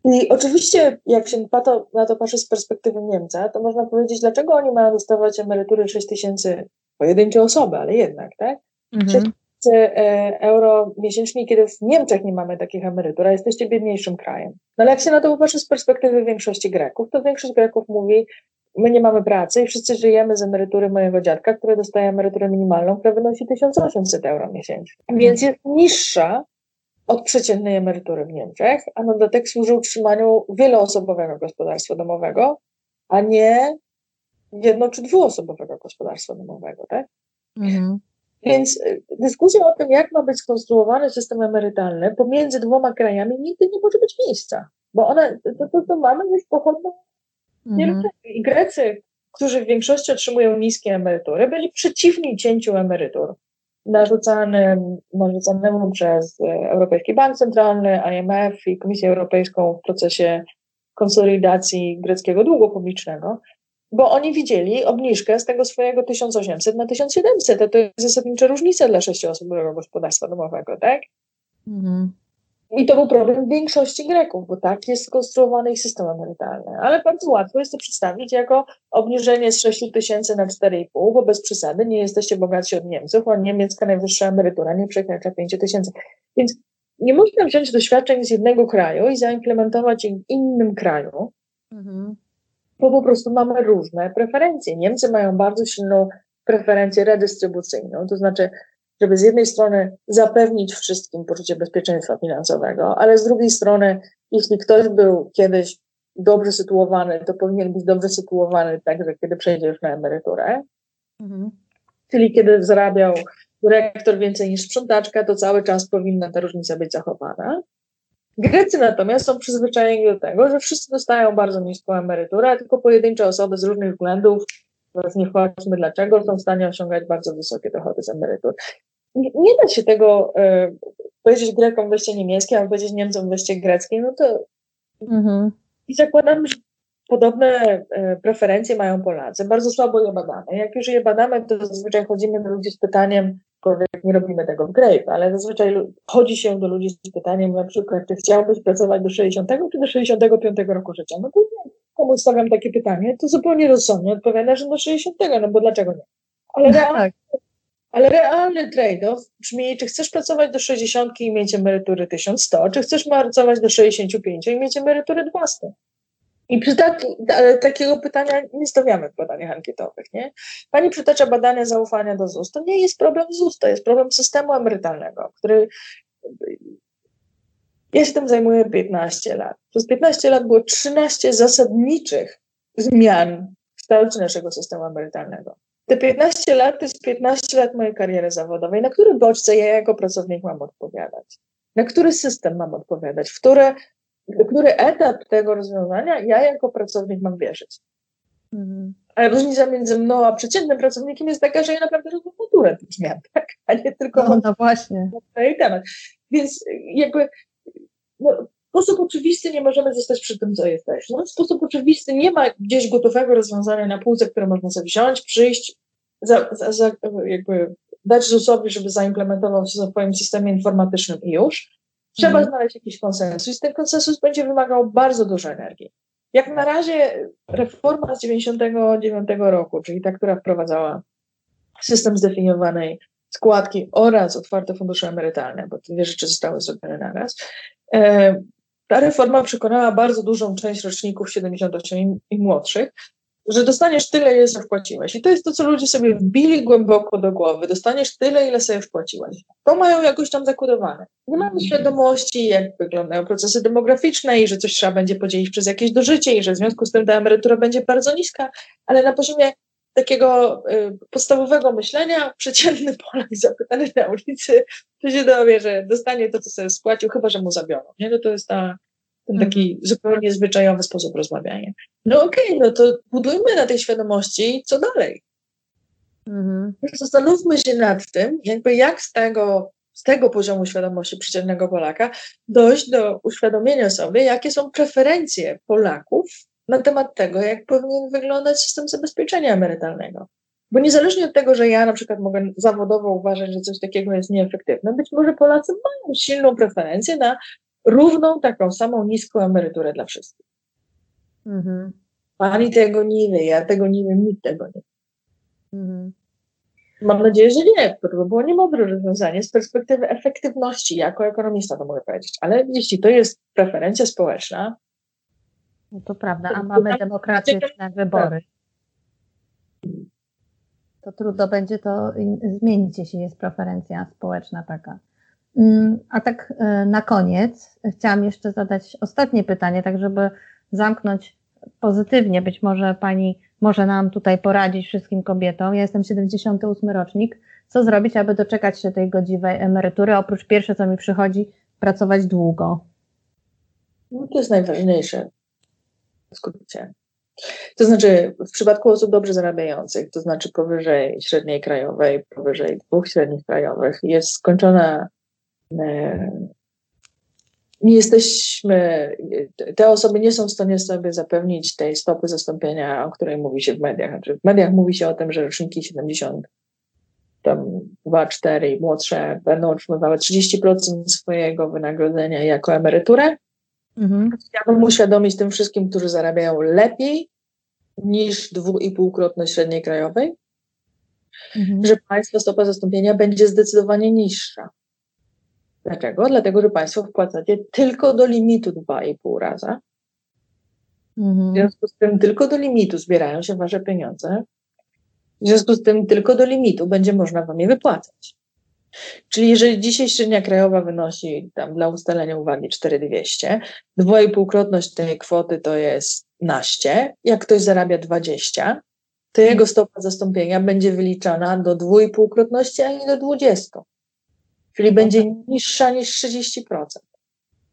I oczywiście, jak się na to, na to patrzy z perspektywy Niemca, to można powiedzieć, dlaczego oni mają dostawać emerytury 6 tysięcy pojedyncze osoby, ale jednak, tak? Mhm. 6 tysięcy e, euro miesięcznie, kiedy w Niemczech nie mamy takich emerytur, a jesteście biedniejszym krajem. No ale jak się na to popatrzy z perspektywy większości Greków, to większość Greków mówi, my nie mamy pracy i wszyscy żyjemy z emerytury mojego dziadka, który dostaje emeryturę minimalną, która wynosi 1800 euro miesięcznie. Więc jest niższa od przeciętnej emerytury w Niemczech, a na dodatek służy utrzymaniu wieloosobowego gospodarstwa domowego, a nie jedno- czy dwuosobowego gospodarstwa domowego, tak? Mhm. Więc y, dyskusja o tym, jak ma być skonstruowany system emerytalny pomiędzy dwoma krajami nigdy nie może być miejsca, bo one, to, to, to mamy już pochodną mhm. I Grecy, którzy w większości otrzymują niskie emerytury, byli przeciwni cięciu emerytur narzucanym, narzucanemu przez Europejski Bank Centralny, IMF i Komisję Europejską w procesie konsolidacji greckiego długu publicznego, bo oni widzieli obniżkę z tego swojego 1800 na 1700, a to jest zasadnicza różnica dla sześcioosobowego gospodarstwa domowego, tak? Mhm. I to był problem większości Greków, bo tak jest skonstruowany ich system emerytalny. Ale bardzo łatwo jest to przedstawić jako obniżenie z 6 tysięcy na 4,5, bo bez przesady nie jesteście bogatsi od Niemców, a niemiecka najwyższa emerytura nie przekracza 5 tysięcy. Więc nie można wziąć doświadczeń z jednego kraju i zaimplementować ich w innym kraju, mhm. Bo po prostu mamy różne preferencje. Niemcy mają bardzo silną preferencję redystrybucyjną, to znaczy żeby z jednej strony zapewnić wszystkim poczucie bezpieczeństwa finansowego, ale z drugiej strony, jeśli ktoś był kiedyś dobrze sytuowany, to powinien być dobrze sytuowany także, kiedy przejdzie już na emeryturę. Mhm. Czyli kiedy zarabiał dyrektor więcej niż sprzątaczka, to cały czas powinna ta różnica być zachowana. Grecy natomiast są przyzwyczajeni do tego, że wszyscy dostają bardzo niską emeryturę, a tylko pojedyncze osoby z różnych względów, teraz nie wchodźmy dlaczego, są w stanie osiągać bardzo wysokie dochody z emerytur nie, nie da się tego e, powiedzieć Grekom weźcie niemieckie, albo powiedzieć Niemcom weźcie greckie, no to mhm. i zakładam, że podobne e, preferencje mają Polacy. Bardzo słabo je badamy. Jak już je badamy, to zazwyczaj chodzimy do ludzi z pytaniem, nie robimy tego w Grape, ale zazwyczaj chodzi się do ludzi z pytaniem na przykład, czy chciałbyś pracować do 60 czy do 65 roku życia? No to nie, komu stawiam takie pytanie, to zupełnie rozsądnie odpowiada, że do 60, no bo dlaczego nie? Ale no, tak. Ale realny trade-off brzmi, czy chcesz pracować do 60 i mieć emerytury 1100, czy chcesz pracować do 65 i mieć emerytury 200. I przy tak, takiego pytania nie stawiamy w badaniach ankietowych. Nie? Pani przytacza badania zaufania do ZUS. To nie jest problem ZUS, to jest problem systemu emerytalnego, który ja się tym zajmuję 15 lat. Przez 15 lat było 13 zasadniczych zmian w kształcie naszego systemu emerytalnego. Te 15 lat to jest 15 lat mojej kariery zawodowej. Na który bodźce ja jako pracownik mam odpowiadać? Na który system mam odpowiadać? W które, który etap tego rozwiązania ja jako pracownik mam wierzyć? Mhm. Ale różnica między mną a przeciętnym pracownikiem jest taka, że ja naprawdę rozumiem naturę tych zmian, tak? a nie tylko no, no właśnie. temat. Więc jakby no, w sposób oczywisty nie możemy zostać przy tym, co jesteśmy. No, w sposób oczywisty nie ma gdzieś gotowego rozwiązania na półce, które można sobie wziąć, przyjść, za, za, za, jakby dać ZUS-owi, żeby zaimplementował się w swoim systemie informatycznym i już. Trzeba mhm. znaleźć jakiś konsensus. Ten konsensus będzie wymagał bardzo dużo energii. Jak na razie reforma z 99 roku, czyli ta, która wprowadzała system zdefiniowanej składki oraz otwarte fundusze emerytalne, bo te dwie rzeczy zostały zrobione naraz, e, ta reforma przekonała bardzo dużą część roczników 78 i, i młodszych, że dostaniesz tyle, ile sobie wpłaciłeś. I to jest to, co ludzie sobie wbili głęboko do głowy. Dostaniesz tyle, ile sobie wpłaciłeś. To mają jakoś tam zakodowane. Nie mamy mhm. świadomości, jak wyglądają procesy demograficzne i że coś trzeba będzie podzielić przez jakieś dożycie i że w związku z tym ta emerytura będzie bardzo niska, ale na poziomie takiego y, podstawowego myślenia przeciętny Polak zapytany na ulicy, to się dowie, że dostanie to, co sobie spłacił, chyba, że mu zabiorą. Nie? No to jest ta, ten taki mhm. zupełnie zwyczajowy sposób rozmawiania. No okej, okay, no to budujmy na tej świadomości, co dalej. Mhm. Zastanówmy się nad tym, jakby jak z tego, z tego poziomu świadomości przeciętnego Polaka dojść do uświadomienia sobie, jakie są preferencje Polaków na temat tego, jak powinien wyglądać system zabezpieczenia emerytalnego. Bo niezależnie od tego, że ja na przykład mogę zawodowo uważać, że coś takiego jest nieefektywne, być może Polacy mają silną preferencję na równą, taką samą niską emeryturę dla wszystkich. Mhm. Pani tego nie wie, ja tego nie wiem, nikt tego nie wie. Mhm. Mam nadzieję, że nie, to by było niemądre rozwiązanie z perspektywy efektywności, jako ekonomista to mogę powiedzieć, ale jeśli to jest preferencja społeczna, no to prawda, a mamy demokratyczne wybory. To trudno będzie to zmienić, jeśli jest preferencja społeczna taka. Mm, a tak e, na koniec chciałam jeszcze zadać ostatnie pytanie, tak żeby zamknąć pozytywnie. Być może Pani może nam tutaj poradzić wszystkim kobietom. Ja jestem 78 rocznik. Co zrobić, aby doczekać się tej godziwej emerytury? Oprócz pierwsze, co mi przychodzi, pracować długo. No to jest najważniejsze w. To znaczy, w przypadku osób dobrze zarabiających, to znaczy powyżej średniej krajowej, powyżej dwóch średnich krajowych, jest skończona. E, nie jesteśmy, te osoby nie są w stanie sobie zapewnić tej stopy zastąpienia, o której mówi się w mediach. Znaczy w mediach mówi się o tym, że roczniki 70, tam 2, 4 i młodsze będą otrzymywały 30% swojego wynagrodzenia jako emeryturę, Mhm. Chciałabym uświadomić tym wszystkim, którzy zarabiają lepiej niż dwuipółkrotność średniej krajowej, mhm. że Państwa stopa zastąpienia będzie zdecydowanie niższa. Dlaczego? Dlatego, że Państwo wpłacacie tylko do limitu 2,5 raza. Mhm. W związku z tym tylko do limitu zbierają się Wasze pieniądze. W związku z tym tylko do limitu będzie można Wam je wypłacać. Czyli jeżeli dzisiaj średnia krajowa wynosi tam dla ustalenia uwagi 4200, dwuipółkrotność tej kwoty to jest naście. Jak ktoś zarabia 20, to jego stopa zastąpienia będzie wyliczana do dwuipółkrotności, a nie do 20. Czyli będzie niższa niż 30%.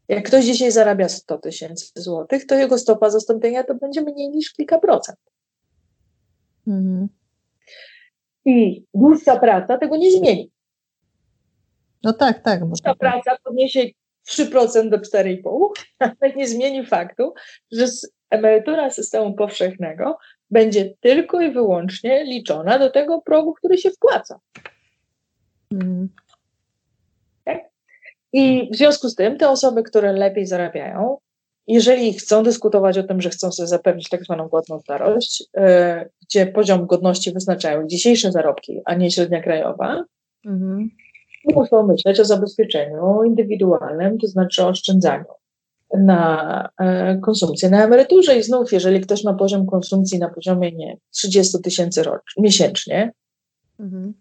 Jak ktoś dzisiaj zarabia 100 tysięcy złotych, to jego stopa zastąpienia to będzie mniej niż kilka procent. Mhm. I dłuższa praca tego nie zmieni. No tak, tak. Bo Ta praca podniesie 3% do 4,5%, ale nie zmieni faktu, że emerytura systemu powszechnego będzie tylko i wyłącznie liczona do tego progu, który się wpłaca. Mm. I w związku z tym te osoby, które lepiej zarabiają, jeżeli chcą dyskutować o tym, że chcą sobie zapewnić tak zwaną godną starość, yy, gdzie poziom godności wyznaczają dzisiejsze zarobki, a nie średnia krajowa, mm muszą myśleć o zabezpieczeniu indywidualnym, to znaczy o oszczędzaniu na e, konsumpcję na emeryturze. I znów, jeżeli ktoś ma poziom konsumpcji na poziomie nie 30 tysięcy miesięcznie, mhm.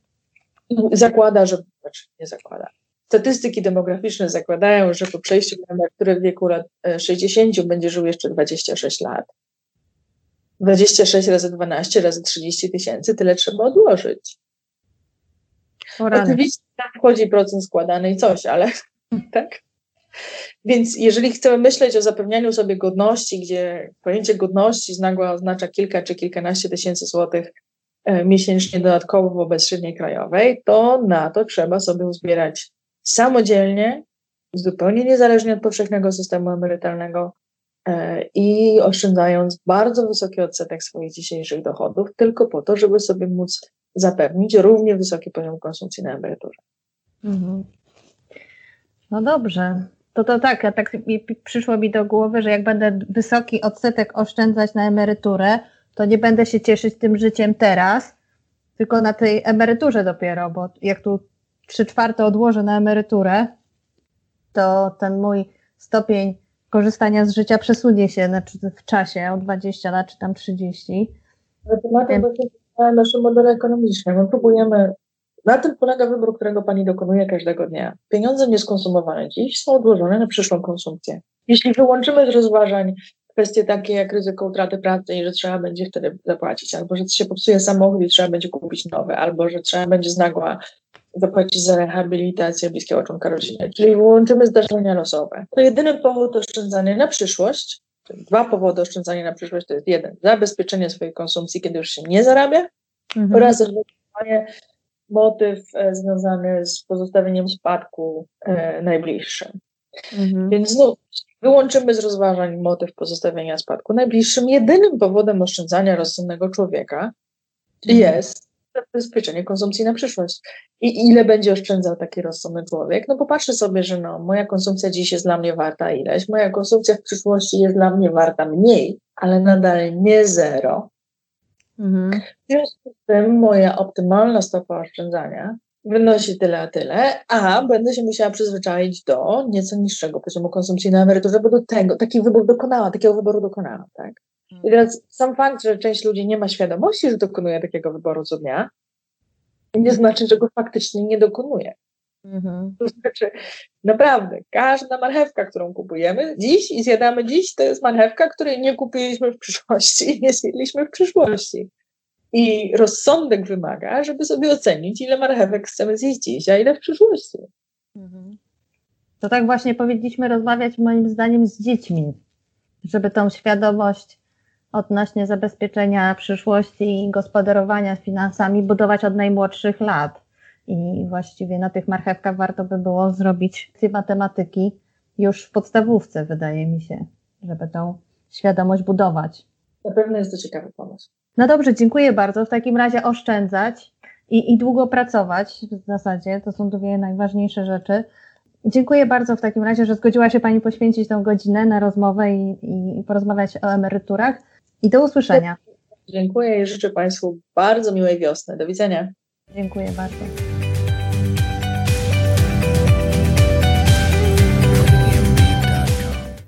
zakłada, że, znaczy nie zakłada. Statystyki demograficzne zakładają, że po przejściu na emeryturę w wieku lat 60 e, będzie żył jeszcze 26 lat. 26 razy 12 razy 30 tysięcy, tyle trzeba odłożyć. Oczywiście tam wchodzi procent składany i coś, ale tak. Więc jeżeli chcemy myśleć o zapewnianiu sobie godności, gdzie pojęcie godności z nagła oznacza kilka czy kilkanaście tysięcy złotych e, miesięcznie dodatkowo wobec średniej krajowej, to na to trzeba sobie uzbierać samodzielnie, zupełnie niezależnie od powszechnego systemu emerytalnego e, i oszczędzając bardzo wysoki odsetek swoich dzisiejszych dochodów, tylko po to, żeby sobie móc zapewnić równie wysoki poziom konsumpcji na emeryturze. Mhm. No dobrze. To to tak, tak przyszło mi do głowy, że jak będę wysoki odsetek oszczędzać na emeryturę, to nie będę się cieszyć tym życiem teraz, tylko na tej emeryturze dopiero, bo jak tu trzy czwarte odłożę na emeryturę, to ten mój stopień korzystania z życia przesunie się znaczy w czasie o 20 lat czy tam 30 Tematem właśnie naszym modelu ekonomicznym. My próbujemy, na tym polega wybór, którego Pani dokonuje każdego dnia. Pieniądze nieskonsumowane dziś są odłożone na przyszłą konsumpcję. Jeśli wyłączymy z rozważań kwestie takie jak ryzyko utraty pracy i że trzeba będzie wtedy zapłacić, albo że się popsuje samochód i trzeba będzie kupić nowy, albo że trzeba będzie z nagła zapłacić za rehabilitację bliskiego członka rodziny, czyli wyłączymy zdarzenia losowe. To jedyny powód oszczędzania na przyszłość, dwa powody oszczędzania na przyszłość to jest jeden, zabezpieczenie swojej konsumpcji, kiedy już się nie zarabia mhm. oraz zrealizowanie motyw e, związany z pozostawieniem spadku e, najbliższym. Mhm. Więc znów wyłączymy z rozważań motyw pozostawienia spadku najbliższym. Jedynym powodem oszczędzania rozsądnego człowieka mhm. jest zabezpieczenie konsumpcji na przyszłość. I ile będzie oszczędzał taki rozsądny człowiek? No popatrzy sobie, że no, moja konsumpcja dziś jest dla mnie warta ileś, moja konsumpcja w przyszłości jest dla mnie warta mniej, ale nadal nie zero. Mhm. W związku z tym moja optymalna stopa oszczędzania wynosi tyle a tyle, a będę się musiała przyzwyczaić do nieco niższego poziomu konsumpcji na emeryturze, bo do tego taki wybór dokonała, takiego wyboru dokonałam, tak? I teraz sam fakt, że część ludzi nie ma świadomości, że dokonuje takiego wyboru co dnia, nie znaczy, że go faktycznie nie dokonuje. Mhm. To znaczy, naprawdę, każda marchewka, którą kupujemy dziś i zjadamy dziś, to jest marchewka, której nie kupiliśmy w przyszłości i nie zjedliśmy w przyszłości. I rozsądek wymaga, żeby sobie ocenić, ile marchewek chcemy zjeść dziś, a ile w przyszłości. Mhm. To tak właśnie powinniśmy rozmawiać moim zdaniem z dziećmi, żeby tą świadomość odnośnie zabezpieczenia przyszłości i gospodarowania finansami budować od najmłodszych lat. I właściwie na tych marchewkach warto by było zrobić matematyki już w podstawówce, wydaje mi się, żeby tą świadomość budować. Na pewno jest to ciekawy pomysł. No dobrze, dziękuję bardzo. W takim razie oszczędzać i, i długo pracować w zasadzie. To są dwie najważniejsze rzeczy. Dziękuję bardzo w takim razie, że zgodziła się Pani poświęcić tą godzinę na rozmowę i, i porozmawiać o emeryturach. I do usłyszenia. Dziękuję i życzę Państwu bardzo miłej wiosny. Do widzenia. Dziękuję bardzo.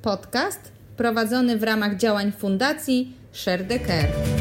Podcast prowadzony w ramach działań Fundacji Share the Care.